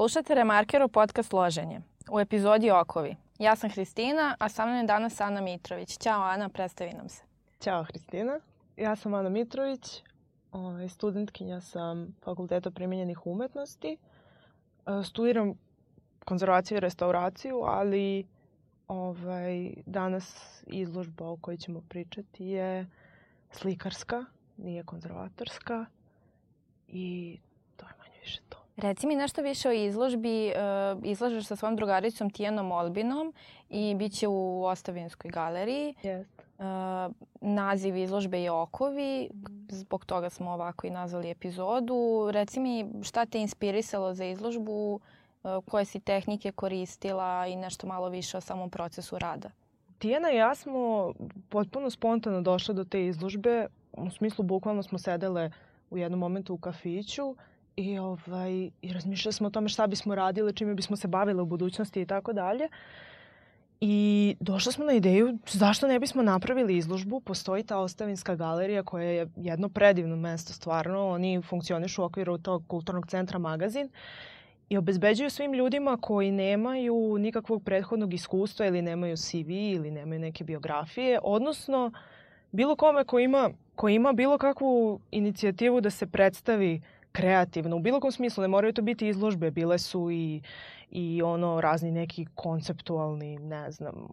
Slušate Remarkeru podcast Loženje. U epizodi Okovi. Ja sam Hristina, a sa mnom je danas Ana Mitrović. Ćao Ana, predstavi nam se. Ćao Hristina. Ja sam Ana Mitrović, ovaj, studentkinja sam Fakulteta primenjenih umetnosti. E, studiram konzervaciju i restauraciju, ali ovaj, danas izložba o kojoj ćemo pričati je slikarska, nije konzervatorska i to je manje više to. Reci mi nešto više o izložbi. E, izlažeš sa svojom drugaricom Tijanom Olbinom i bit će u Ostavinskoj galeriji. Yes. E, naziv izložbe je Okovi, zbog toga smo ovako i nazvali epizodu. Reci mi šta te inspirisalo za izložbu, e, koje si tehnike koristila i nešto malo više o samom procesu rada. Tijena i ja smo potpuno spontano došle do te izložbe. U smislu, bukvalno smo sedele u jednom momentu u kafiću i, ovaj, i razmišljali smo o tome šta bismo radile, čime bismo se bavile u budućnosti i tako dalje. I došli smo na ideju zašto ne bismo napravili izložbu. Postoji ta Ostavinska galerija koja je jedno predivno mesto stvarno. Oni funkcionišu u okviru tog kulturnog centra magazin i obezbeđuju svim ljudima koji nemaju nikakvog prethodnog iskustva ili nemaju CV ili nemaju neke biografije, odnosno bilo kome ko ima, ko ima bilo kakvu inicijativu da se predstavi kreativno, u bilo kom smislu, ne moraju to biti izložbe, bile su i, i ono razni neki konceptualni, ne znam,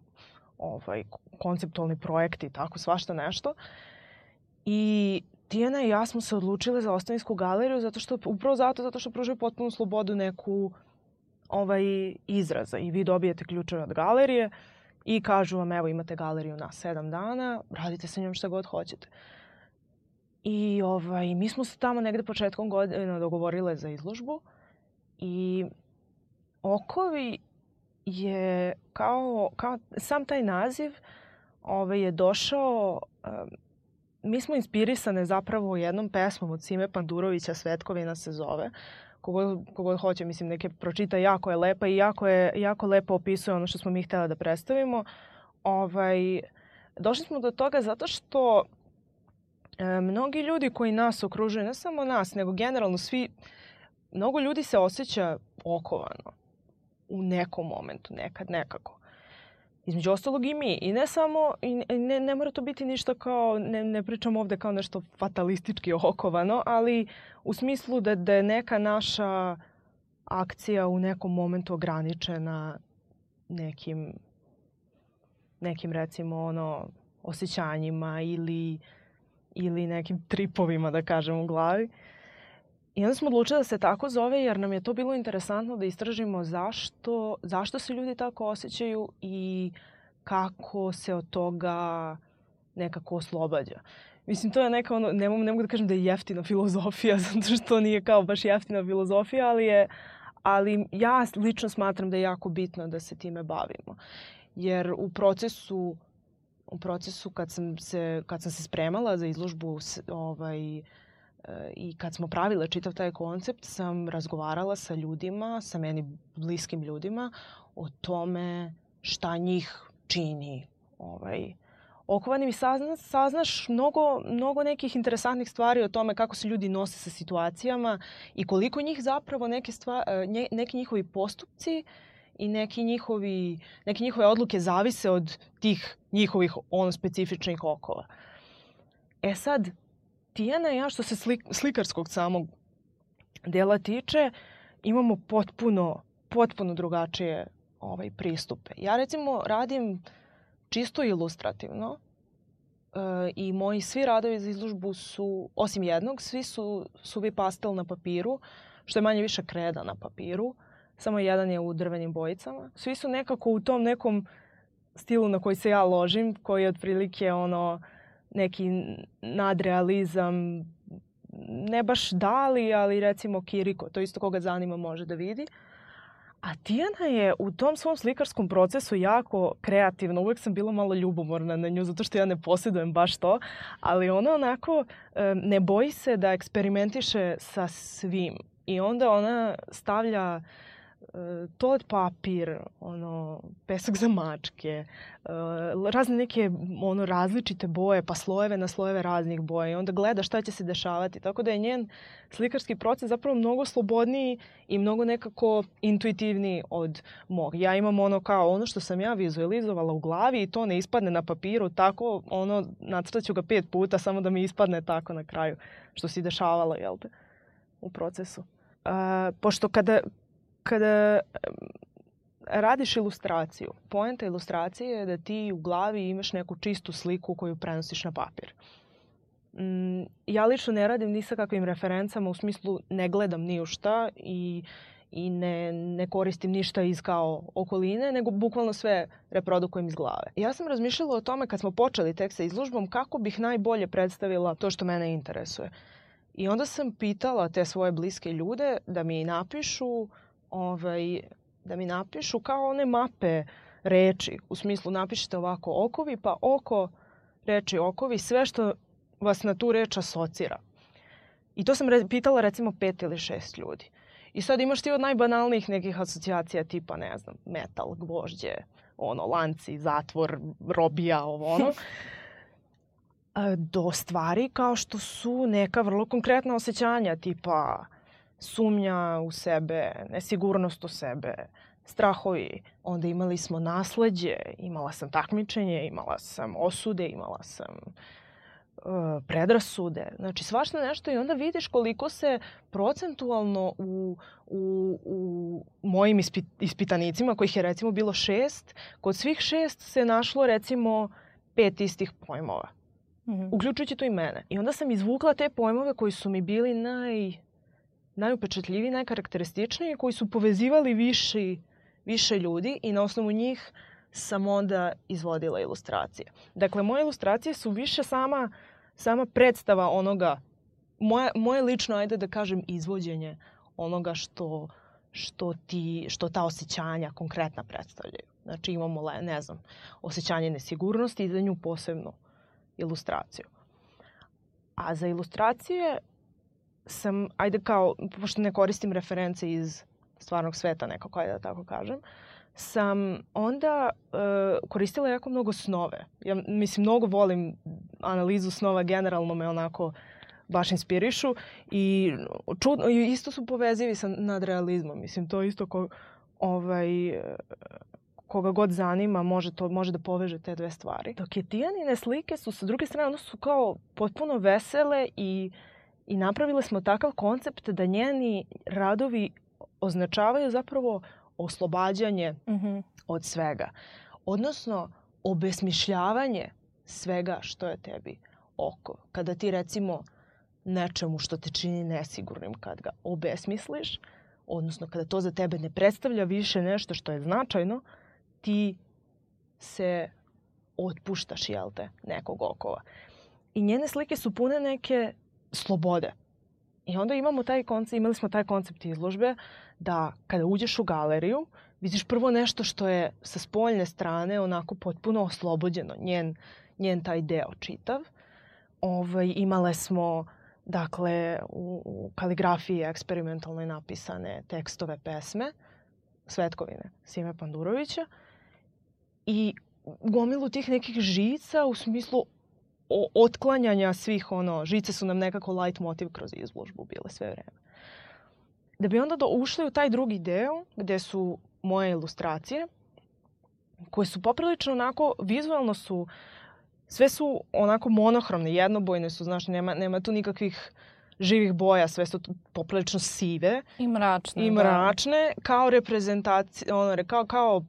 ovaj, konceptualni projekti, tako svašta nešto. I Tijana i ja smo se odlučile za Ostavinsku galeriju zato što, upravo zato, zato što pružaju potpunu slobodu neku ovaj, izraza i vi dobijete ključeve od galerije i kažu vam evo imate galeriju na sedam dana, radite sa njom šta god hoćete. I ovaj, mi smo se tamo negde početkom godine dogovorile za izložbu i Okovi je kao, kao sam taj naziv ovaj, je došao um, mi smo inspirisane zapravo jednom pesmom od Sime Pandurovića Svetkovina se zove kogod, kogod hoće, mislim, neke pročita, jako je lepa i jako, je, jako lepo opisuje ono što smo mi htjela da predstavimo. Ovaj, došli smo do toga zato što e, mnogi ljudi koji nas okružuju, ne samo nas, nego generalno svi, mnogo ljudi se osjeća okovano u nekom momentu, nekad, nekako. Između ostalog i mi. I ne samo, i ne, ne mora to biti ništa kao, ne, ne pričam ovde kao nešto fatalistički okovano, ali u smislu da, da je neka naša akcija u nekom momentu ograničena nekim, nekim recimo ono, osjećanjima ili, ili nekim tripovima, da kažem, u glavi. I onda smo odlučili da se tako zove jer nam je to bilo interesantno da istražimo zašto, zašto se ljudi tako osjećaju i kako se od toga nekako oslobađa. Mislim, to je neka ono, ne mogu, ne mogu da kažem da je jeftina filozofija, zato što nije kao baš jeftina filozofija, ali je, ali ja lično smatram da je jako bitno da se time bavimo. Jer u procesu u procesu kad sam se, kad sam se spremala za izložbu ovaj, i kad smo pravile čitav taj koncept, sam razgovarala sa ljudima, sa meni bliskim ljudima, o tome šta njih čini. Ovaj, okovanim i saznaš, saznaš mnogo, mnogo nekih interesantnih stvari o tome kako se ljudi nose sa situacijama i koliko njih zapravo neke, stvari, e, neki njihovi postupci i neki njihovi, neke njihove odluke zavise od tih njihovih ono specifičnih okova. E sad, Tijana i ja što se slik, slikarskog samog dela tiče, imamo potpuno, potpuno drugačije ovaj, pristupe. Ja recimo radim čisto ilustrativno e, i moji svi radovi za izložbu su, osim jednog, svi su suvi pastel na papiru, što je manje više kreda na papiru. Samo jedan je u drvenim bojicama. Svi su nekako u tom nekom stilu na koji se ja ložim, koji je otprilike ono neki nadrealizam, ne baš Dali, ali recimo Kiriko, to isto koga zanima može da vidi. A Tijana je u tom svom slikarskom procesu jako kreativna. Uvek sam bila malo ljubomorna na nju zato što ja ne posjedujem baš to. Ali ona onako ne boji se da eksperimentiše sa svim. I onda ona stavlja toalet papir, ono, pesak za mačke, razne neke ono, različite boje, pa slojeve na slojeve raznih boja i onda gleda šta će se dešavati. Tako da je njen slikarski proces zapravo mnogo slobodniji i mnogo nekako intuitivniji od mog. Ja imam ono kao ono što sam ja vizualizovala u glavi i to ne ispadne na papiru, tako ono, nacrtaću ga pet puta samo da mi ispadne tako na kraju što si dešavalo, jel te, u procesu. Uh, pošto kada, kada radiš ilustraciju, poenta ilustracije je da ti u glavi imaš neku čistu sliku koju prenosiš na papir. Mm, ja lično ne radim ni sa kakvim referencama, u smislu ne gledam ni u šta i, i ne, ne koristim ništa iz kao okoline, nego bukvalno sve reprodukujem iz glave. Ja sam razmišljala o tome kad smo počeli tek sa izložbom kako bih najbolje predstavila to što mene interesuje. I onda sam pitala te svoje bliske ljude da mi napišu ovaj, da mi napišu kao one mape reči. U smislu napišite ovako okovi, pa oko reči okovi, sve što vas na tu reč asocira. I to sam re, pitala recimo pet ili šest ljudi. I sad imaš ti od najbanalnijih nekih asocijacija tipa, ne znam, metal, gvožđe, ono, lanci, zatvor, robija, ovo ono. do stvari kao što su neka vrlo konkretna osjećanja tipa sumnja u sebe, nesigurnost u sebe, strahovi. Onda imali smo nasledđe, imala sam takmičenje, imala sam osude, imala sam uh, predrasude. Znači svašta nešto i onda vidiš koliko se procentualno u, u, u mojim ispit, ispitanicima, kojih je recimo bilo šest, kod svih šest se našlo recimo pet istih pojmova. Mm -hmm. Uključujući to i mene. I onda sam izvukla te pojmove koji su mi bili naj najupečatljiviji, najkarakterističniji, koji su povezivali viši, više ljudi i na osnovu njih sam onda izvodila ilustracije. Dakle, moje ilustracije su više sama, sama predstava onoga, moje, moje lično, ajde da kažem, izvođenje onoga što, što, ti, što ta osjećanja konkretna predstavljaju. Znači imamo, ne znam, osjećanje nesigurnosti i za nju posebnu ilustraciju. A za ilustracije sam, ajde kao, pošto ne koristim reference iz stvarnog sveta nekako, ajde da tako kažem, sam onda uh, koristila jako mnogo snove. Ja, mislim, mnogo volim analizu snova, generalno me onako baš inspirišu i čudno, isto su povezivi sa nadrealizmom. Mislim, to isto ko, ovaj, koga god zanima može, to, može da poveže te dve stvari. Dok je Tijanine slike su sa druge strane, ono su kao potpuno vesele i uh, i napravile smo takav koncept da njeni radovi označavaju zapravo oslobađanje mm -hmm. od svega. Odnosno, obesmišljavanje svega što je tebi oko. Kada ti recimo nečemu što te čini nesigurnim, kad ga obesmisliš, odnosno kada to za tebe ne predstavlja više nešto što je značajno, ti se otpuštaš, jel te, nekog okova. I njene slike su pune neke slobode. I onda imamo taj koncept, imali smo taj koncept izložbe da kada uđeš u galeriju, vidiš prvo nešto što je sa spoljne strane onako potpuno oslobođeno, njen, njen taj deo čitav. Ovaj, imale smo dakle u, u kaligrafiji eksperimentalno napisane tekstove pesme Svetkovine Sime Pandurovića i gomilu tih nekih žica u smislu o, otklanjanja svih ono, žice su nam nekako light motiv kroz izložbu bile sve vreme. Da bi onda do, ušli u taj drugi deo gde su moje ilustracije, koje su poprilično onako, vizualno su, sve su onako monohromne, jednobojne su, znaš, nema, nema tu nikakvih živih boja, sve su poprilično sive. I mračne. I da. mračne, da. kao reprezentacija, ono, kao, kao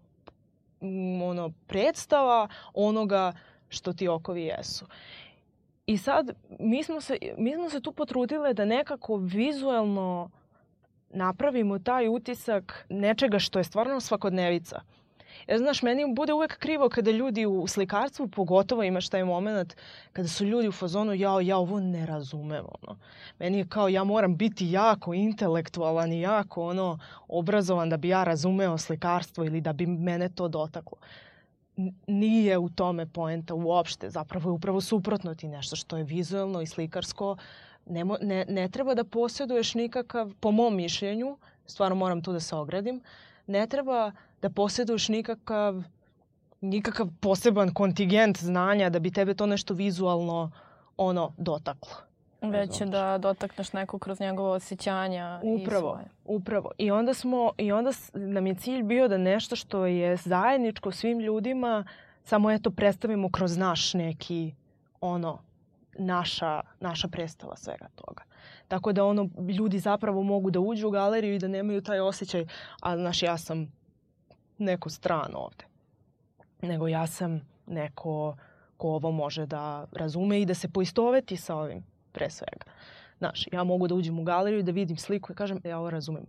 ono, predstava onoga što ti okovi jesu. I sad, mi smo, se, mi smo se tu potrudile da nekako vizualno napravimo taj utisak nečega što je stvarno svakodnevica. Jer, znaš, meni bude uvek krivo kada ljudi u slikarstvu, pogotovo imaš taj moment kada su ljudi u fazonu, ja, ja ovo ne razumem, ono. Meni je kao, ja moram biti jako intelektualan i jako, ono, obrazovan da bi ja razumeo slikarstvo ili da bi mene to dotaklo nije u tome poenta uopšte. Zapravo je upravo suprotno ti nešto što je vizualno i slikarsko. Ne, ne, ne treba da posjeduješ nikakav, po mom mišljenju, stvarno moram tu da se ogradim, ne treba da posjeduješ nikakav nikakav poseban kontingent znanja da bi tebe to nešto vizualno ono dotaklo. Već je da dotakneš neko kroz njegovo osjećanja upravo, i svoje. Upravo. I onda, smo, I onda nam je cilj bio da nešto što je zajedničko svim ljudima samo eto predstavimo kroz naš neki ono naša, naša predstava svega toga. Tako da ono, ljudi zapravo mogu da uđu u galeriju i da nemaju taj osjećaj, a znaš, ja sam neko strano ovde. Nego ja sam neko ko ovo može da razume i da se poistoveti sa ovim pre svega. Znaš, ja mogu da uđem u galeriju da vidim sliku i kažem, ja ovo razumem.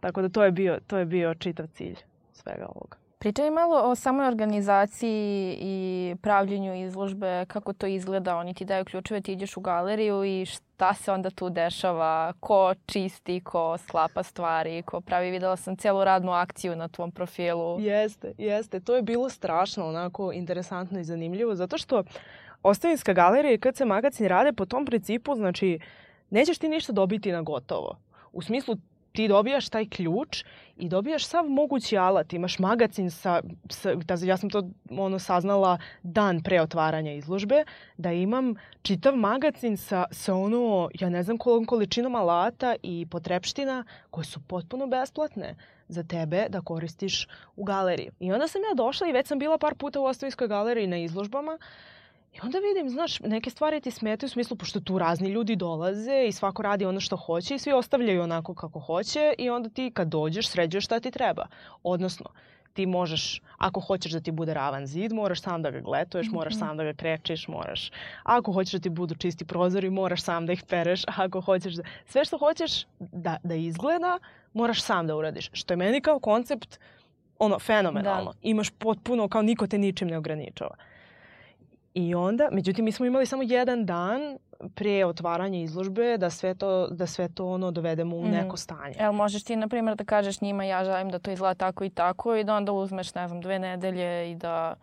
Tako da to je bio, to je bio čitav cilj svega ovoga. Pričaj malo o samoj organizaciji i pravljenju izložbe, kako to izgleda. Oni ti daju ključeve, ti ideš u galeriju i šta se onda tu dešava, ko čisti, ko sklapa stvari, ko pravi. Videla sam celu radnu akciju na tvom profilu. Jeste, jeste. To je bilo strašno, onako interesantno i zanimljivo, zato što Ostavinska galerija i KC magazin rade po tom principu, znači nećeš ti ništa dobiti na gotovo. U smislu ti dobijaš taj ključ i dobijaš sav mogući alat. Imaš magacin sa, sa da, ja sam to ono saznala dan pre otvaranja izložbe, da imam čitav magacin sa, sa ono, ja ne znam koliko količinom alata i potrepština koje su potpuno besplatne za tebe da koristiš u galeriji. I onda sam ja došla i već sam bila par puta u Ostavinskoj galeriji na izložbama uh, I onda vidim, znaš, neke stvari ti smetaju u smislu, pošto tu razni ljudi dolaze i svako radi ono što hoće i svi ostavljaju onako kako hoće i onda ti kad dođeš sređuješ šta ti treba. Odnosno, ti možeš, ako hoćeš da ti bude ravan zid, moraš sam da ga gletuješ, moraš mhm. sam da ga krečiš, moraš, ako hoćeš da ti budu čisti prozori, moraš sam da ih pereš, ako hoćeš da, sve što hoćeš da, da izgleda, moraš sam da uradiš. Što je meni kao koncept, ono, fenomenalno. Da. Imaš potpuno, kao niko te ničim ne ograničava. I onda, međutim, mi smo imali samo jedan dan pre otvaranja izložbe da sve to, da sve to ono dovedemo u mm. neko stanje. Jel možeš ti, na primjer, da kažeš njima ja želim da to izgleda tako i tako i da onda uzmeš, ne znam, dve nedelje i da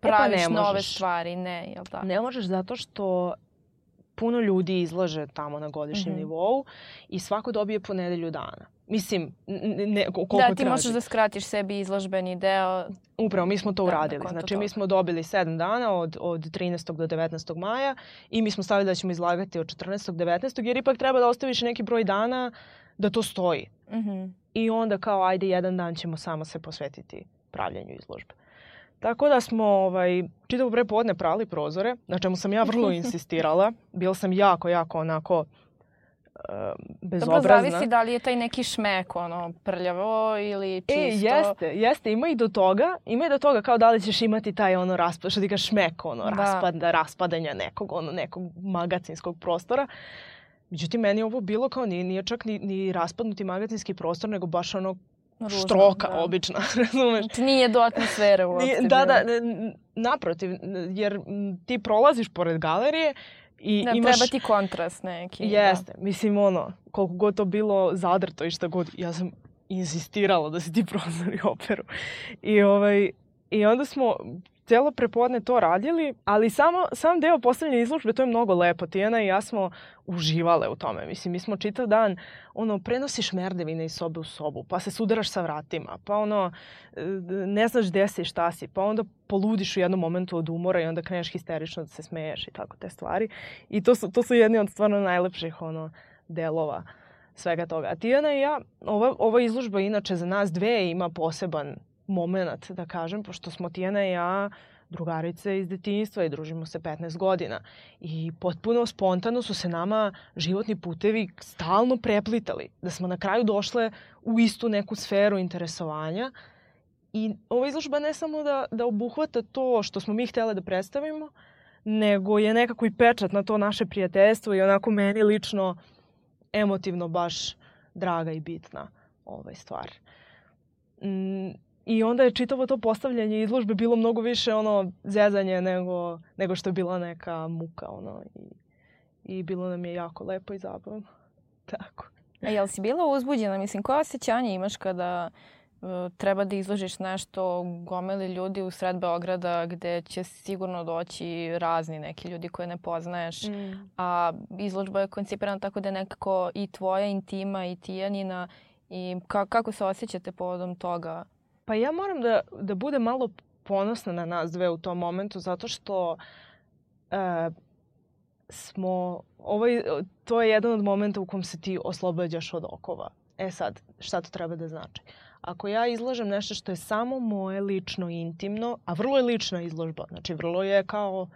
praviš e pa nove stvari, ne, jel da? Ne možeš zato što puno ljudi izlaže tamo na godišnjem mm -hmm. nivou i svako dobije po nedelju dana. Mislim, ne, koliko Da, ti traži. možeš da skratiš sebi izložbeni deo. Upravo, mi smo to da, uradili. Znači, toga. mi smo dobili 7 dana od, od 13. do 19. maja i mi smo stavili da ćemo izlagati od 14. do 19. jer ipak treba da ostaviš neki broj dana da to stoji. Mm -hmm. I onda kao, ajde, jedan dan ćemo samo se posvetiti pravljenju izložbe. Tako da smo ovaj, čitavo prepodne prali prozore, na čemu sam ja vrlo insistirala. Bila sam jako, jako onako bezobrazna. Dobro, zavisi da li je taj neki šmek, ono, prljavo ili e, čisto. E, jeste, jeste, ima i do toga, ima i do toga kao da li ćeš imati taj ono raspad, što ti ga šmek, ono, da. raspada, raspadanja nekog, ono, nekog magacinskog prostora. Međutim, meni ovo bilo kao nije, nije čak ni, ni raspadnuti magacinski prostor, nego baš ono Ružno, štroka da. obična, razumeš? Znači, nije do atmosfere uopšte. Da, da, naprotiv, jer ti prolaziš pored galerije I da, imaš... treba ti kontrast neki. Da. Jeste. Da. Mislim, ono, koliko god to bilo zadrto i šta god, ja sam insistirala da se ti prozori operu. I, ovaj, I onda smo celo prepodne to radili, ali samo, sam deo postavljanja izložbe, to je mnogo lepo. Tijena i ja smo uživale u tome. Mislim, mi smo čitav dan, ono, prenosiš merdevine iz sobe u sobu, pa se sudaraš sa vratima, pa ono, ne znaš gde si šta si, pa onda poludiš u jednom momentu od umora i onda kreneš histerično da se smeješ i tako te stvari. I to su, to su jedni od stvarno najlepših, ono, delova svega toga. A Tijana i ja, ova, ova izložba inače za nas dve ima poseban moment, da kažem, pošto smo Tijana i ja drugarice iz detinjstva i družimo se 15 godina. I potpuno spontano su se nama životni putevi stalno preplitali. Da smo na kraju došle u istu neku sferu interesovanja. I ova izložba ne samo da, da obuhvata to što smo mi htjele da predstavimo, nego je nekako i pečat na to naše prijateljstvo i onako meni lično emotivno baš draga i bitna ovaj stvar. Mm, I onda je čitavo to postavljanje izložbe bilo mnogo više ono zezanje nego, nego što je bila neka muka. Ono, i, I bilo nam je jako lepo i zabavno. Tako. A jel si bila uzbuđena? Mislim, koja osjećanja imaš kada uh, treba da izložiš nešto gomeli ljudi u sred Beograda gde će sigurno doći razni neki ljudi koje ne poznaješ, mm. a izložba je koncipirana tako da je nekako i tvoja intima i Tijanina I ka kako se osjećate povodom toga? Pa ja moram da, da budem malo ponosna na nas dve u tom momentu zato što e, smo, ovaj, to je jedan od momenta u kom se ti oslobađaš od okova. E sad, šta to treba da znači? Ako ja izlažem nešto što je samo moje lično intimno, a vrlo je lična izložba, znači vrlo je kao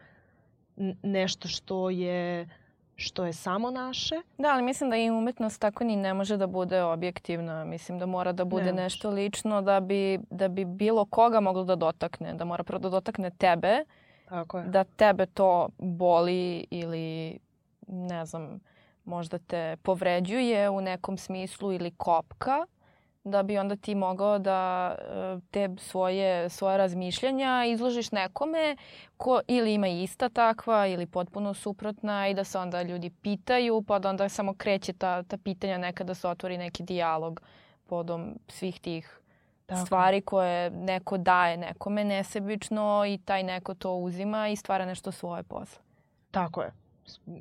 nešto što je što je samo naše. Da, ali mislim da i umetnost tako ni ne može da bude objektivna. Mislim da mora da bude ne nešto lično da bi, da bi bilo koga moglo da dotakne. Da mora prvo da dotakne tebe. Tako je. Da tebe to boli ili ne znam, možda te povređuje u nekom smislu ili kopka da bi onda ti mogao da e, te svoje, svoje razmišljanja izložiš nekome ko ili ima ista takva ili potpuno suprotna i da se onda ljudi pitaju pa da onda samo kreće ta, ta pitanja nekada da se otvori neki dijalog podom svih tih Tako. stvari koje neko daje nekome nesebično i taj neko to uzima i stvara nešto svoje posle. Tako je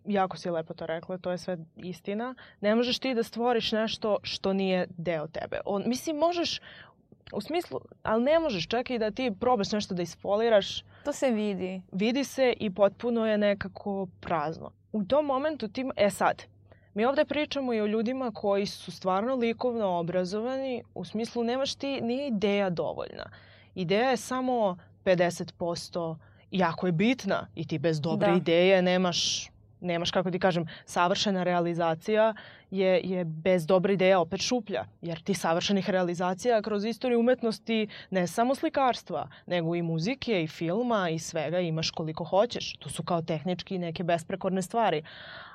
jako si lepo to rekla, to je sve istina. Ne možeš ti da stvoriš nešto što nije deo tebe. On, mislim, možeš u smislu, ali ne možeš čak i da ti probaš nešto da isfoliraš. To se vidi. Vidi se i potpuno je nekako prazno. U tom momentu ti, e sad, mi ovde pričamo i o ljudima koji su stvarno likovno obrazovani, u smislu nemaš ti, nije ideja dovoljna. Ideja je samo 50% jako je bitna i ti bez dobre da. ideje nemaš nemaš, kako ti kažem, savršena realizacija je, je bez dobre ideje opet šuplja. Jer ti savršenih realizacija kroz istoriju umetnosti ne samo slikarstva, nego i muzike i filma i svega imaš koliko hoćeš. To su kao tehnički neke besprekorne stvari.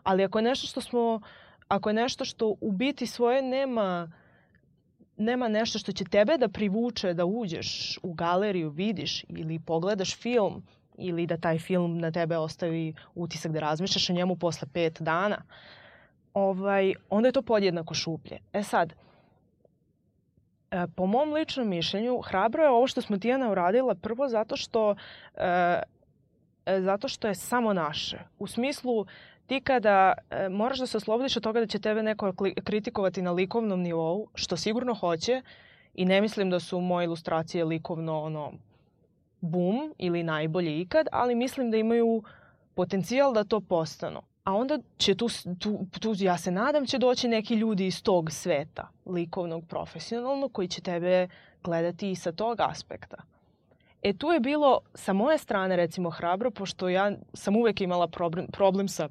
Ali ako je nešto što smo, ako je nešto što u biti svoje nema nema nešto što će tebe da privuče da uđeš u galeriju, vidiš ili pogledaš film ili da taj film na tebe ostavi utisak da razmišljaš o njemu posle pet dana, ovaj, onda je to podjednako šuplje. E sad, e, po mom ličnom mišljenju, hrabro je ovo što smo Tijana uradila prvo zato što e, e, zato što je samo naše. U smislu, ti kada moraš da se oslobodiš od toga da će tebe neko kritikovati na likovnom nivou, što sigurno hoće, i ne mislim da su moje ilustracije likovno ono bum ili najbolje ikad, ali mislim da imaju potencijal da to postanu. A onda će tu, tu, tu, ja se nadam, će doći neki ljudi iz tog sveta, likovnog, profesionalnog, koji će tebe gledati i sa tog aspekta. E tu je bilo sa moje strane recimo hrabro, pošto ja sam uvek imala problem, problem sa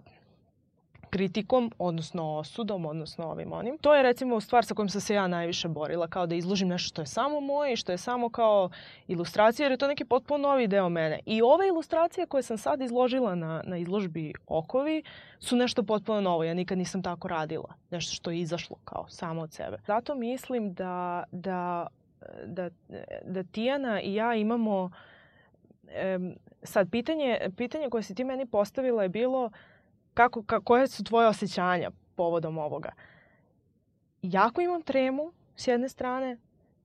kritikom, odnosno osudom, odnosno ovim onim. To je recimo stvar sa kojom sam se ja najviše borila, kao da izložim nešto što je samo moje i što je samo kao ilustracija, jer je to neki potpuno novi deo mene. I ove ilustracije koje sam sad izložila na, na izložbi Okovi su nešto potpuno novo. Ja nikad nisam tako radila. Nešto što je izašlo kao samo od sebe. Zato mislim da, da, da, da Tijana i ja imamo... E, sad, pitanje, pitanje koje si ti meni postavila je bilo uh, kako, ka, koje su tvoje osjećanja povodom ovoga? Jako imam tremu s jedne strane,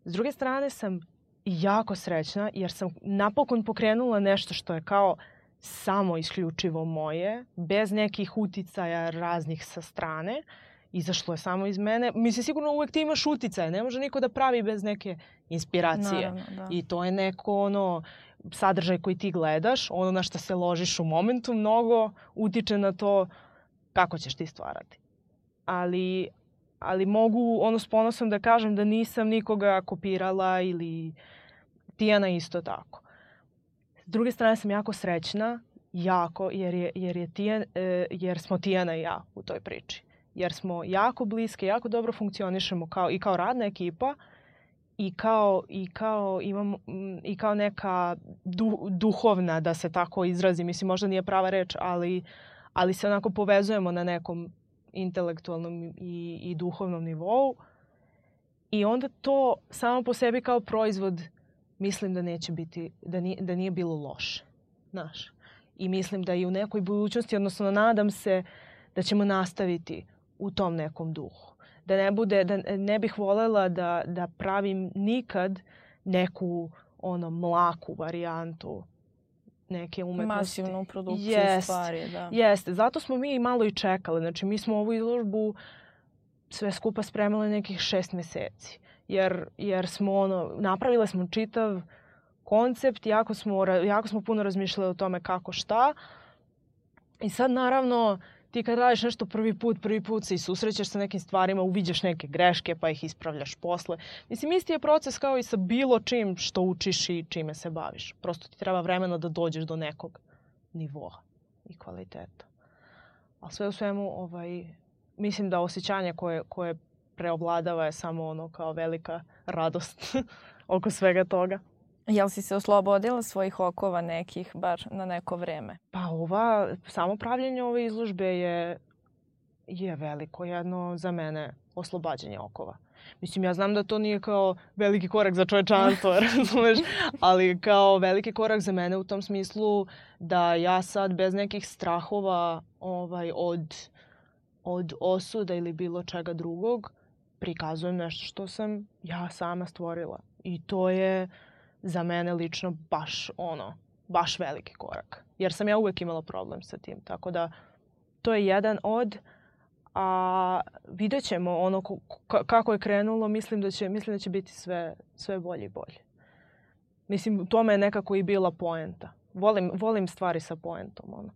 s druge strane sam jako srećna jer sam napokon pokrenula nešto što je kao samo isključivo moje, bez nekih uticaja raznih sa strane. Izašlo je samo iz mene. Mislim, sigurno uvek ti imaš uticaje. Ne može niko da pravi bez neke inspiracije. Naravno, da. I to je neko ono sadržaj koji ti gledaš, ono na što se ložiš u momentu, mnogo utiče na to kako ćeš ti stvarati. Ali, ali mogu ono s ponosom da kažem da nisam nikoga kopirala ili Tijana isto tako. S druge strane sam jako srećna, jako, jer, je, jer, je Tijan, e, jer smo Tijana i ja u toj priči. Jer smo jako bliske, jako dobro funkcionišemo kao, i kao radna ekipa, i kao, i kao, imam, mm, i kao neka du, duhovna, da se tako izrazi, mislim možda nije prava reč, ali, ali se onako povezujemo na nekom intelektualnom i, i duhovnom nivou. I onda to samo po sebi kao proizvod mislim da neće biti, da nije, da nije bilo loše. Znaš. I mislim da i u nekoj budućnosti, odnosno nadam se da ćemo nastaviti u tom nekom duhu da ne bude, da ne bih volela da, da pravim nikad neku ono mlaku varijantu neke umetnosti. Masivnu produkciju jest, stvari, da. Jeste, zato smo mi malo i čekali. Znači, mi smo ovu izložbu sve skupa spremale nekih šest meseci. Jer, jer smo ono, napravile smo čitav koncept, jako smo, jako smo puno razmišljali o tome kako šta. I sad naravno ti kad radiš nešto prvi put, prvi put se i susrećeš sa nekim stvarima, uviđaš neke greške pa ih ispravljaš posle. Mislim, isti je proces kao i sa bilo čim što učiš i čime se baviš. Prosto ti treba vremena da dođeš do nekog nivoa i kvaliteta. A sve u svemu, ovaj, mislim da osjećanje koje, koje preovladava je samo ono kao velika radost oko svega toga. Jel si se oslobodila svojih okova nekih, bar na neko vreme? Pa ova, samo pravljenje ove izložbe je, je veliko jedno za mene oslobađanje okova. Mislim, ja znam da to nije kao veliki korak za čovečanstvo, razumeš? Ali kao veliki korak za mene u tom smislu da ja sad bez nekih strahova ovaj, od, od osuda ili bilo čega drugog prikazujem nešto što sam ja sama stvorila. I to je za mene lično baš ono, baš veliki korak. Jer sam ja uvek imala problem sa tim. Tako da to je jedan od a vidjet ćemo ono kako je krenulo, mislim da će, mislim da će biti sve, sve bolje i bolje. Mislim, u tome je nekako i bila poenta. Volim, volim stvari sa poentom. Ono.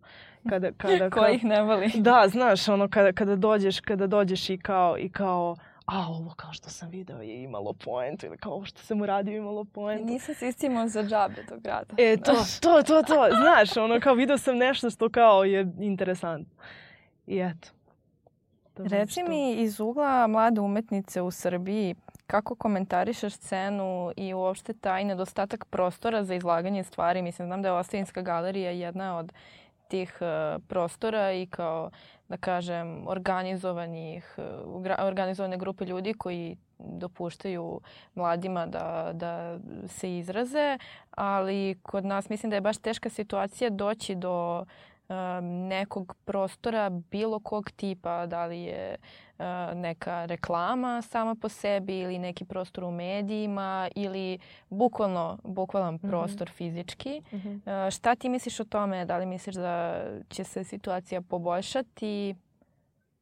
Kada, kada, Ko ih ne voli? Da, znaš, ono, kada, kada, dođeš, kada dođeš i kao, i kao a ovo kao što sam video je imalo poentu ili kao ovo što sam uradio imalo poentu. Nisam se istimao za džabe tog grada. E, to, to, to, to. Znaš, ono kao video sam nešto što kao je interesantno. I eto. Reci mi iz ugla mlade umetnice u Srbiji, kako komentarišeš scenu i uopšte taj nedostatak prostora za izlaganje stvari? Mislim, znam da je Ostavinska galerija jedna od tih uh, prostora i kao da kažem organizovanih uh, organizovane grupe ljudi koji dopuštaju mladima da, da se izraze, ali kod nas mislim da je baš teška situacija doći do nekog prostora bilo kog tipa, da li je neka reklama sama po sebi ili neki prostor u medijima ili bukvalno, bukvalan mm -hmm. prostor fizički. Mm -hmm. Šta ti misliš o tome? Da li misliš da će se situacija poboljšati?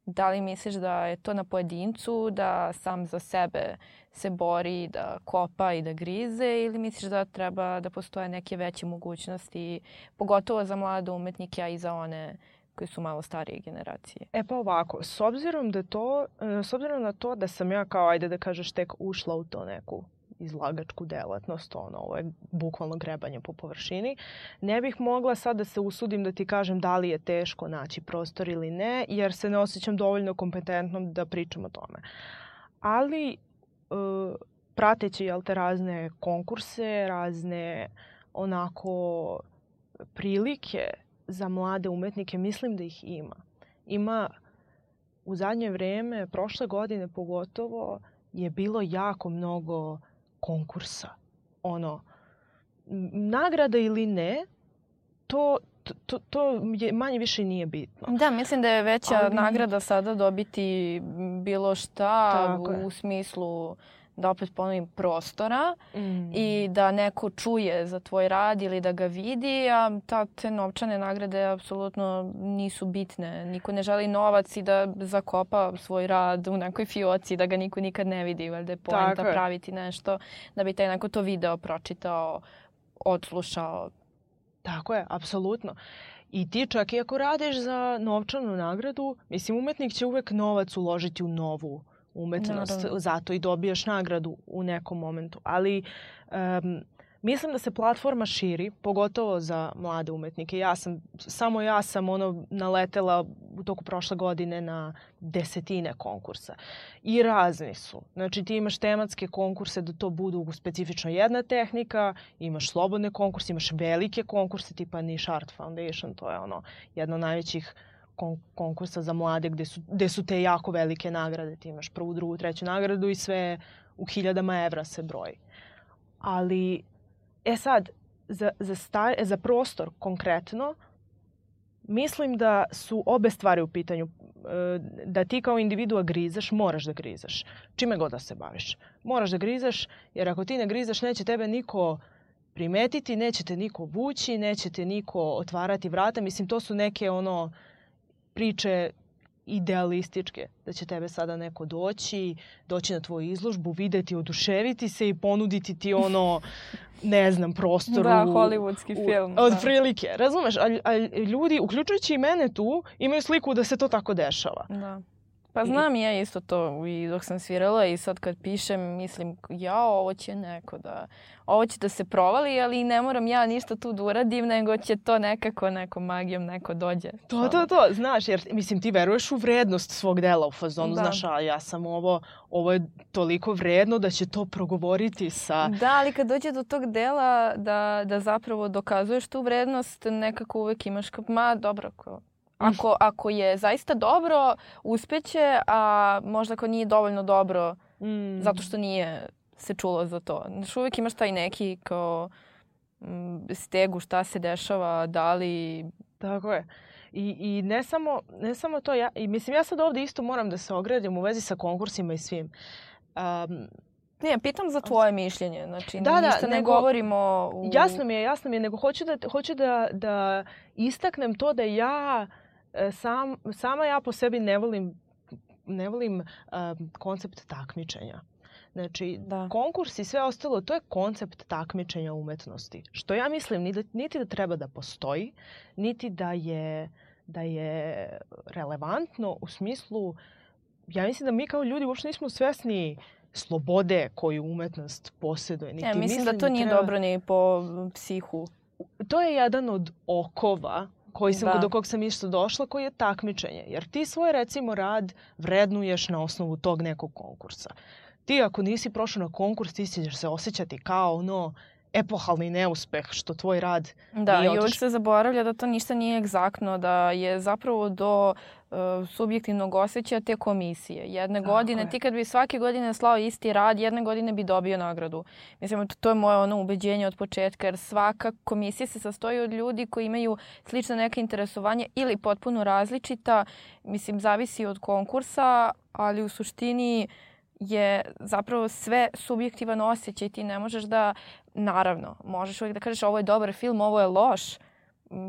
Da li misliš da je to na pojedincu, da sam za sebe se bori, da kopa i da grize ili misliš da treba da postoje neke veće mogućnosti, pogotovo za mlade umetnike, a i za one koji su malo starije generacije? E pa ovako, s obzirom da to, e, s obzirom na to da sam ja kao, ajde da kažeš, tek ušla u to neku izlagačku delatnost, ono, ovo je bukvalno grebanje po površini. Ne bih mogla sad da se usudim da ti kažem da li je teško naći prostor ili ne, jer se ne osjećam dovoljno kompetentnom da pričam o tome. Ali, e, prateći, jel te, razne konkurse, razne onako prilike za mlade umetnike, mislim da ih ima. Ima u zadnje vreme, prošle godine pogotovo, je bilo jako mnogo konkursa. Ono, nagrada ili ne, to, to, to je manje više nije bitno. Da, mislim da je veća Ali... nagrada sada dobiti bilo šta Tako u je. smislu da opet ponovim, prostora mm. i da neko čuje za tvoj rad ili da ga vidi, a ta, te novčane nagrade apsolutno nisu bitne. Niko ne želi novac i da zakopa svoj rad u nekoj fioci, da ga niko nikad ne vidi, valjda je poenta praviti nešto da bi taj neko to video, pročitao, odslušao. Tako je, apsolutno. I ti čak i ako radiš za novčanu nagradu, mislim, umetnik će uvek novac uložiti u novu umetnost, Naravno. zato i dobijaš nagradu u nekom momentu. Ali um, mislim da se platforma širi, pogotovo za mlade umetnike. Ja sam, samo ja sam ono naletela u toku prošle godine na desetine konkursa. I razni su. Znači ti imaš tematske konkurse da to budu specifično jedna tehnika, imaš slobodne konkurse, imaš velike konkurse tipa Niche Art Foundation, to je ono jedno od najvećih uh, kon konkursa za mlade gde su, gde su te jako velike nagrade. Ti imaš prvu, drugu, treću nagradu i sve u hiljadama evra se broji. Ali, e sad, za, za, star, za prostor konkretno, mislim da su obe stvari u pitanju. E, da ti kao individua grizaš, moraš da grizaš. Čime god da se baviš. Moraš da grizaš, jer ako ti ne grizaš, neće tebe niko primetiti, neće te niko vući, neće te niko otvarati vrata. Mislim, to su neke ono priče idealističke. Da će tebe sada neko doći, doći na tvoju izložbu, videti, oduševiti se i ponuditi ti ono, ne znam, prostoru. Da, hollywoodski film. Od da. prilike, razumeš? A, a ljudi, uključujući i mene tu, imaju sliku da se to tako dešava. Da. Pa znam i ja isto to i dok sam svirala i sad kad pišem mislim ja ovo će neko da, ovo će da se provali ali ne moram ja ništa tu da uradim nego će to nekako nekom magijom neko dođe. To, to, to, znaš, jer mislim ti veruješ u vrednost svog dela u fazonu, Da. znaš, a ja sam ovo, ovo je toliko vredno da će to progovoriti sa... Da, ali kad dođe do tog dela da, da zapravo dokazuješ tu vrednost, nekako uvek imaš kao, ma dobro, ko, ako, ako je zaista dobro, uspeće, a možda ako nije dovoljno dobro, Mm. zato što nije se čulo za to. Znaš, uvek imaš taj neki kao mm, stegu šta se dešava, da li... Tako je. I, I ne samo, ne samo to, ja, i mislim ja sad ovde isto moram da se ogradim u vezi sa konkursima i svim. Um, Ne, pitam za tvoje mišljenje. Znači, Da, da, ništa ne nego- govorimo u... Jasno mi je, jasno mi je, nego hoću da, hoću da, da istaknem to da ja e, sam, sama ja po sebi ne volim, ne volim um, koncept takmičenja. Znači, Da. konkurs i sve ostalo, to je koncept takmičenja umetnosti. Što ja mislim ni da, niti da treba da postoji, niti da je, da je relevantno u smislu, ja mislim da mi kao ljudi uopšte nismo svesni slobode koju umetnost posjeduje. Niti Ne, mislim da to nije treba- dobro ni po psihu. to je jedan od okova koji sam, Da. do kog sam isto došla, koji je takmičenje. Jer ti svoj, recimo, rad vrednuješ na osnovu tog nekog konkursa. Ti ako nisi prošao na konkurs, ti ćeš se osjećati kao ono epohalni neuspeh što tvoj rad Da, nije i uvek otišao. se zaboravlja da to ništa nije egzaktno, da je zapravo do uh, subjektivnog osjećaja te komisije. Jedne Tako godine, je. ti kad bi svake godine slao isti rad, jedne godine bi dobio nagradu. Mislim, to, je moje ono ubeđenje od početka, jer svaka komisija se sastoji od ljudi koji imaju slične neke interesovanja ili potpuno različita. Mislim, zavisi od konkursa, ali u suštini je zapravo sve subjektivan osjećaj. Ti ne možeš da, naravno, možeš uvijek da kažeš ovo je dobar film, ovo je loš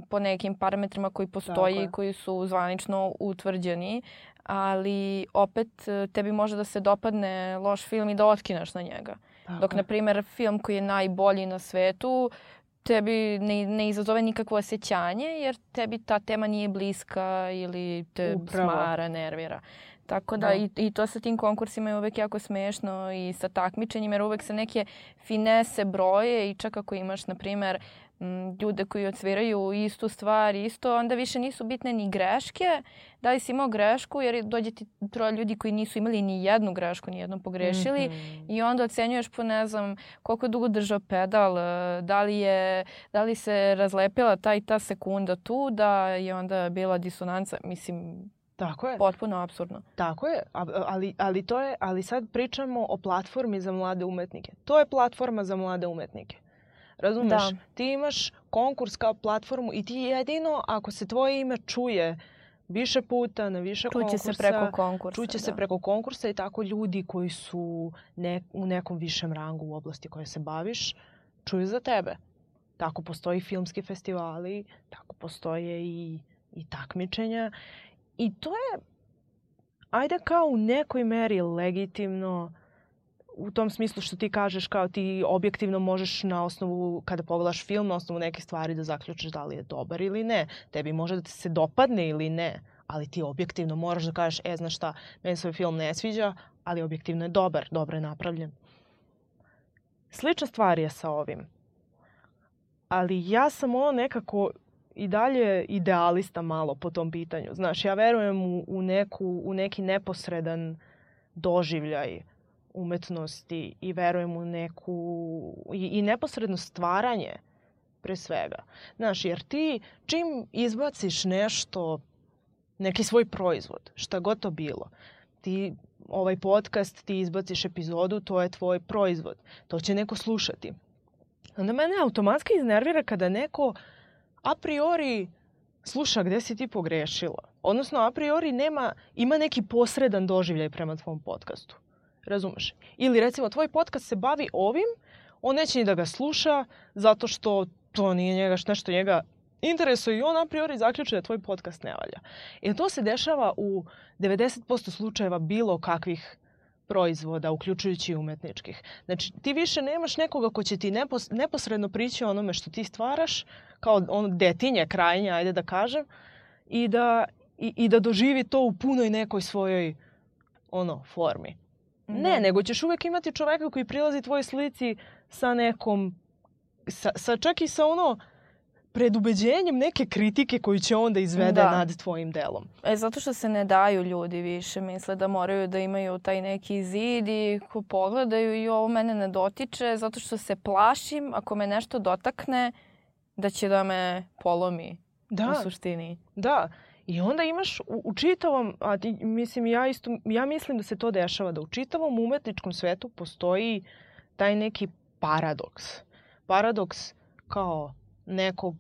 po nekim parametrima koji postoji i koji su zvanično utvrđeni, ali opet e, tebi može da se dopadne loš film i da otkineš na njega. Tako Dok, na primjer, film koji je najbolji na svetu, tebi ne, ne izazove nikakvo osjećanje jer tebi ta tema nije bliska ili te Upravo. smara, nervira. Tako da, Da. I, i to sa tim konkursima je uvek jako smešno i sa takmičenjima jer uvek se neke finese broje i čak ako imaš, na primjer, m, ljude koji odsviraju istu stvar isto, onda više nisu bitne ni greške. Da li si imao grešku jer dođe ti troje ljudi koji nisu imali ni jednu grešku, ni jednom pogrešili. Mhm. I onda ocenjuješ po ne znam koliko je dugo držao pedal, e, da li, je, da li se razlepila ta i ta sekunda tu, da je onda bila disonanca. Mislim, Tako je. potpuno absurdno. Tako je, ali, ali, to je, ali sad pričamo o platformi za mlade umetnike. To je platforma za mlade umetnike. Razumeš? Da. Ti imaš konkurs kao platformu i ti jedino ako se tvoje ime čuje više puta na više Čuće konkursa, se preko konkursa. čuće se da. preko konkursa i tako ljudi koji su ne, u nekom višem rangu u oblasti koje se baviš, čuju za tebe. Tako postoji filmski festivali, tako postoje i, i takmičenja. I to je, ajde kao u nekoj meri legitimno, u tom smislu što ti kažeš kao ti objektivno možeš na osnovu, kada pogledaš film, na osnovu neke stvari da zaključiš da li je dobar ili ne. Tebi može da ti se dopadne ili ne, ali ti objektivno moraš da kažeš, e, znaš šta, meni se film ne sviđa, ali objektivno je dobar, dobro je napravljen. Slična stvar je sa ovim. Ali ja sam ono nekako i dalje idealista malo po tom pitanju. Znaš, ja verujem u, u, neku, u neki neposredan doživljaj umetnosti i verujem u neku i, i neposredno stvaranje pre svega. Znaš, jer ti čim izbaciš nešto, neki svoj proizvod, šta god to bilo, ti ovaj podcast, ti izbaciš epizodu, to je tvoj proizvod. To će neko slušati. Onda mene automatski iznervira kada neko a priori sluša gde si ti pogrešila. Odnosno, a priori nema, ima neki posredan doživljaj prema tvom podcastu. Razumeš? Ili recimo, tvoj podcast se bavi ovim, on neće ni da ga sluša zato što to nije njega, nešto njega interesuje i on a priori zaključuje da tvoj podcast ne valja. I to se dešava u 90% slučajeva bilo kakvih proizvoda, uključujući i umetničkih. Znači, ti više nemaš nekoga ko će ti nepos, neposredno prići onome što ti stvaraš, kao ono detinje krajnje, ajde da kažem, i da, i, i da doživi to u punoj nekoj svojoj ono, formi. Ne, Da. nego ćeš uvek imati čoveka koji prilazi tvojoj slici sa nekom, sa, sa čak i sa ono, predubeđenjem neke kritike koju će onda izvede Da. nad tvojim delom. E, zato što se ne daju ljudi više. Misle da moraju da imaju taj neki zid i ko pogledaju i ovo mene ne dotiče zato što se plašim ako me nešto dotakne da će da me polomi Da. u suštini. Da. I onda imaš u, u čitavom, a ti, mislim, ja, isto, ja mislim da se to dešava, da u čitavom umetničkom svetu postoji taj neki paradoks. Paradoks kao nekog,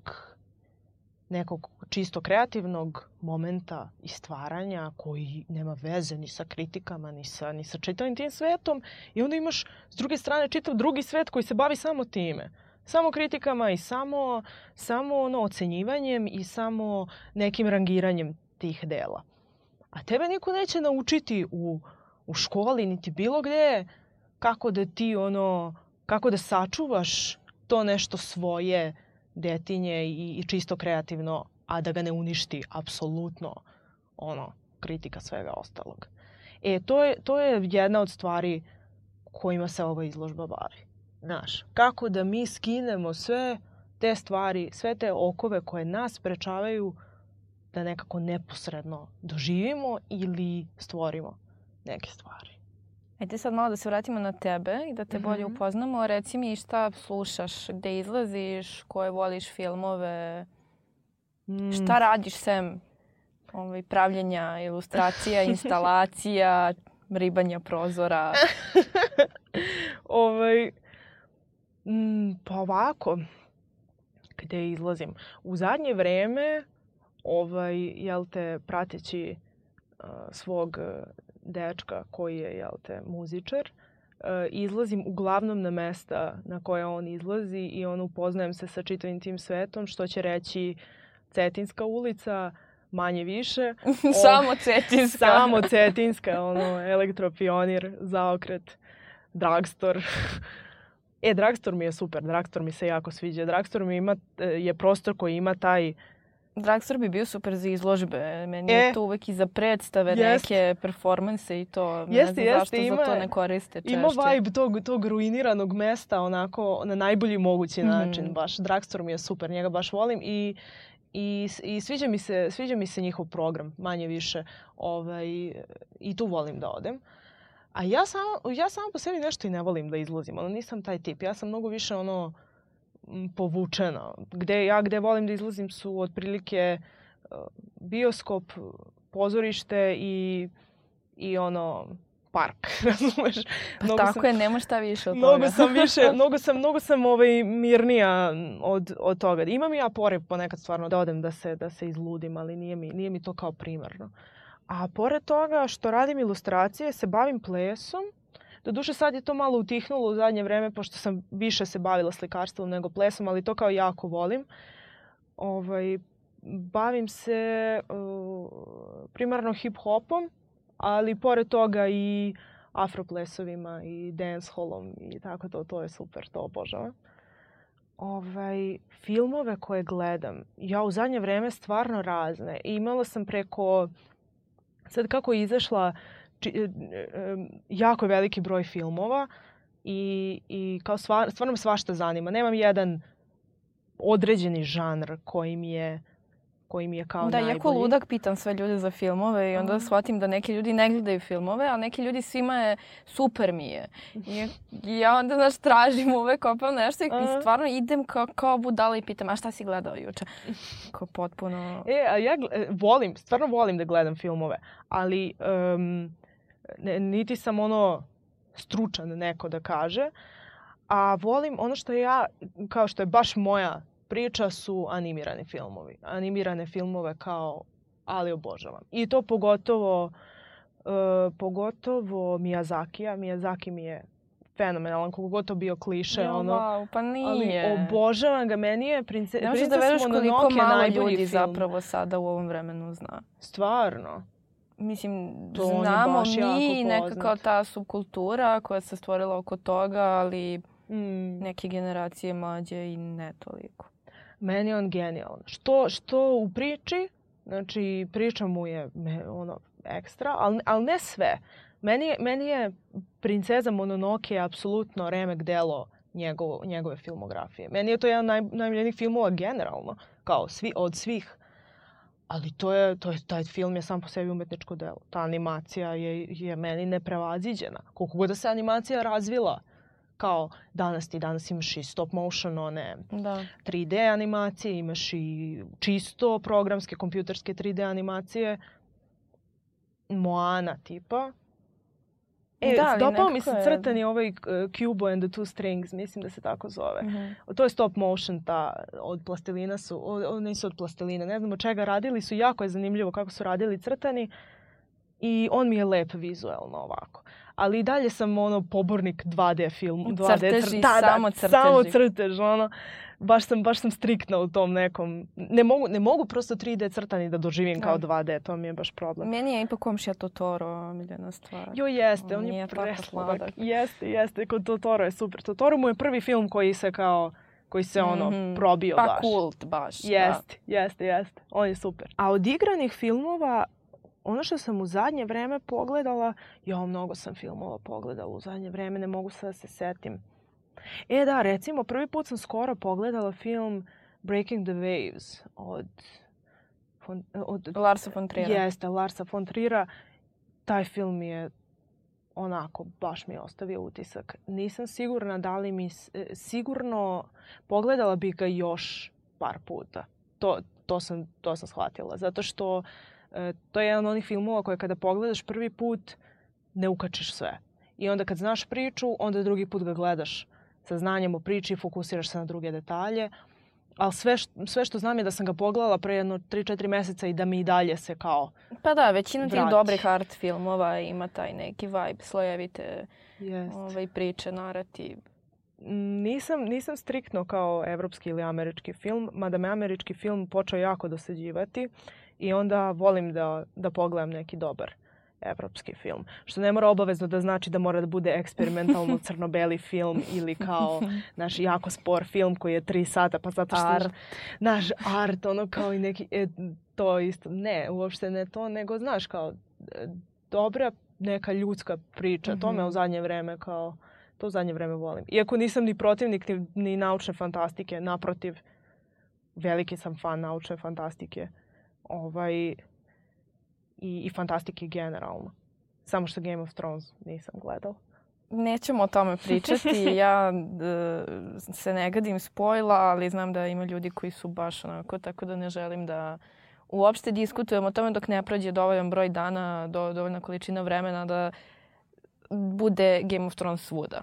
nekog čisto kreativnog momenta i stvaranja koji nema veze ni sa kritikama, ni sa, ni sa čitavim tim svetom. I onda imaš s druge strane čitav drugi svet koji se bavi samo time. Samo kritikama i samo, samo ono ocenjivanjem i samo nekim rangiranjem tih dela. A tebe niko neće naučiti u, u školi niti bilo gde kako da ti ono, kako da sačuvaš to nešto svoje detinje i, i čisto kreativno, a da ga ne uništi apsolutno ono, kritika svega ostalog. E, to je, to je jedna od stvari kojima se ova izložba bavi. Znaš, kako da mi skinemo sve te stvari, sve te okove koje nas sprečavaju da nekako neposredno doživimo ili stvorimo neke stvari. Ajde sad malo da se vratimo na tebe i da te bolje Mhm. upoznamo. Reci mi šta slušaš, gde izlaziš, koje voliš filmove, Mm. šta radiš sem ovaj, pravljenja ilustracija, instalacija, ribanja prozora. ovaj, mm, pa ovako, gde izlazim? U zadnje vreme, ovaj, jel te, prateći uh, svog dečka koji je, jel te, muzičar, uh, izlazim uglavnom na mesta na koje on izlazi i on upoznajem se sa čitavim tim svetom, što će reći Cetinska ulica, manje više. Samo cetinska. Samo Cetinska, ono, elektropionir, zaokret, Dragstor. E, Dragstor mi je super, Dragstor mi se jako sviđa. Dragstor mi ima, e, je prostor koji ima taj, Dragstor bi bio super za izložbe. Meni je E, to uvek i za predstave, jest. neke performanse i to. Ne Jeste, znam jeste, zašto ima- za to ne koriste češće. ima vibe tog, tog ruiniranog mesta onako na najbolji mogući Mhm. način. Baš, Dragstor mi je super, njega baš volim i I, i sviđa, mi se, sviđa mi se njihov program, manje više. Ovaj, I tu volim da odem. A ja sama, ja sama po sebi nešto i ne volim da izlazim. Ono, nisam taj tip. Ja sam mnogo više ono povučena. Gde, ja gde volim da izlazim su otprilike uh, bioskop, pozorište i, i ono park, razumeš? Pa Mnogo tako sam- je, nema šta više od Mnogo toga. sam više, mnogo sam, mnogo sam ovaj, mirnija od, od toga. Imam ja poriv ponekad stvarno da odem da se, da se izludim, ali nije mi, nije mi to kao primarno. A pored toga što radim ilustracije, se bavim plesom. Doduše sad je to malo utihnulo u zadnje vreme, pošto sam više se bavila slikarstvom nego plesom, ali to kao jako volim. Ovaj, bavim se uh, primarno hip-hopom, ali pored toga i afroplesovima i dancehallom i tako to, to je super, to obožavam. Ovaj, filmove koje gledam, ja u zadnje vreme stvarno razne. Imala sam preko, sad kako je izašla, či, e, jako je veliki broj filmova i, i kao stvar, stvarno me svašta zanima. Nemam jedan određeni žanr koji mi je koji mi je kao Da, najbolji. jako ludak pitam sve ljude za filmove i onda shvatim da neki ljudi ne gledaju filmove, a neki ljudi svima je super mi je. I, i ja onda, znaš, tražim uvek kopam nešto i, i stvarno idem kao, kao budala i pitam, a šta si gledao juče? Kao potpuno... E, a ja e, volim, stvarno volim da gledam filmove, ali um, ne, niti sam ono stručan neko da kaže, a volim ono što ja, kao što je baš moja priča su animirani filmovi. Animirane filmove kao, ali obožavam. I to pogotovo, uh, pogotovo Miyazakija. Miyazaki mi je fenomenalan, koliko god to bio kliše. Jo, ono. wow, pa nije. Ali obožavam ga, meni je prince, Ne možeš da veruješ koliko malo ljudi film. zapravo sada u ovom vremenu zna. Stvarno. Mislim, To znamo mi neka poznat. kao ta subkultura koja se stvorila oko toga, ali Mm. neke generacije mlađe i ne toliko. Meni je on genijalan. Što, što u priči, znači priča mu je ono ekstra, ali, ali ne sve. Meni meni je Princeza Mononoke apsolutno remek delo njegov, njegove filmografije. Meni je to jedan naj, najmiljenijih filmova generalno, kao svi, od svih. Ali to je, to je, taj film je sam po sebi umetničko delo. Ta animacija je, je meni neprevaziđena. Koliko god da se animacija razvila, kao danas ti danas imaš i stop motion, one Da. 3D animacije, imaš i čisto programske, kompjuterske 3D animacije. Moana tipa. E, Da, dopao mi se je- crtani ovaj uh, Cubo and the Two Strings, mislim da se tako zove. Mhm. To je stop motion, ta od plastelina su, o, o, nisu od plastelina, ne znam od čega radili su, jako je zanimljivo kako su radili crtani i on mi je lep vizuelno ovako. Ali i dalje sam ono pobornik 2D film, 2D Crteži, cr- da, da, samo Samo crteži. crtež, ono. Baš sam, baš sam striktna u tom nekom. Ne mogu, ne mogu prosto 3D crtani da doživim kao Da. 2D, to mi je baš problem. Meni je ipak komšija Totoro omiljena stvar. Jo, jeste, on Nije je presladak. sladak. Jeste, jeste, kod Totoro je super. Totoro mu je prvi film koji se kao, koji se ono Mhm. probio Pa baš. kult baš. da. Jeste, jeste, jeste. On je super. A od igranih filmova, ono što sam u zadnje vreme pogledala, jo, mnogo sam filmova pogledala u zadnje vreme, ne mogu sad da se setim. E da, recimo, prvi put sam skoro pogledala film Breaking the Waves od... Von, od Larsa von Triera. Jeste, Larsa von Trira. Taj film je onako, baš mi je ostavio utisak. Nisam sigurna da li mi... e, Sigurno pogledala bih ga još par puta. To, to, sam, to sam shvatila. Zato što e, to je jedan od onih filmova koje kada pogledaš prvi put ne ukačeš sve. I onda kad znaš priču, onda drugi put ga gledaš sa znanjem o priči fokusiraš se na druge detalje. Ali sve, sve što znam je da sam ga pogledala pre jedno 3-4 meseca i da mi i dalje se kao Pa da, većina tih dobrih art filmova ima taj neki vibe, slojevite Jest. ovaj, priče, narativ. Nisam, nisam striktno kao evropski ili američki film, mada me američki film počeo jako dosađivati i onda volim da, da pogledam neki dobar evropski film. Što ne mora obavezno da znači da mora da bude eksperimentalno crno-beli film ili kao naš jako spor film koji je tri sata pa zato što Art. naš art ono kao i neki e, to isto ne uopšte ne to nego znaš kao e, dobra neka ljudska priča to me Mhm. u zadnje vreme kao to u zadnje vreme volim iako nisam ni protivnik ni, ni naučne fantastike naprotiv veliki sam fan naučne fantastike ovaj i, i fantastike generalno samo što Game of Thrones nisam gledala Nećemo o tome pričati. ja e, se ne gadim spojla, ali znam da ima ljudi koji su baš onako, tako da ne želim da uopšte diskutujemo o tome dok ne prođe dovoljan broj dana, do, dovoljna količina vremena da bude Game of Thrones svuda.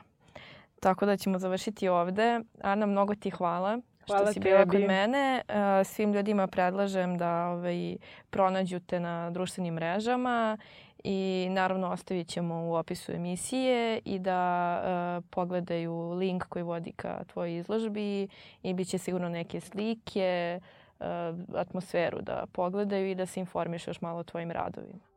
Tako da ćemo završiti ovde. Ana, mnogo ti hvala. Hvala što si bila kod mene. E, Svim ljudima predlažem da ovaj, pronađu te na društvenim mrežama i naravno ostavit ćemo u opisu emisije i da e, pogledaju link koji vodi ka tvojoj izložbi i bit će sigurno neke slike, e, atmosferu da pogledaju i da se informišu još malo o tvojim radovima.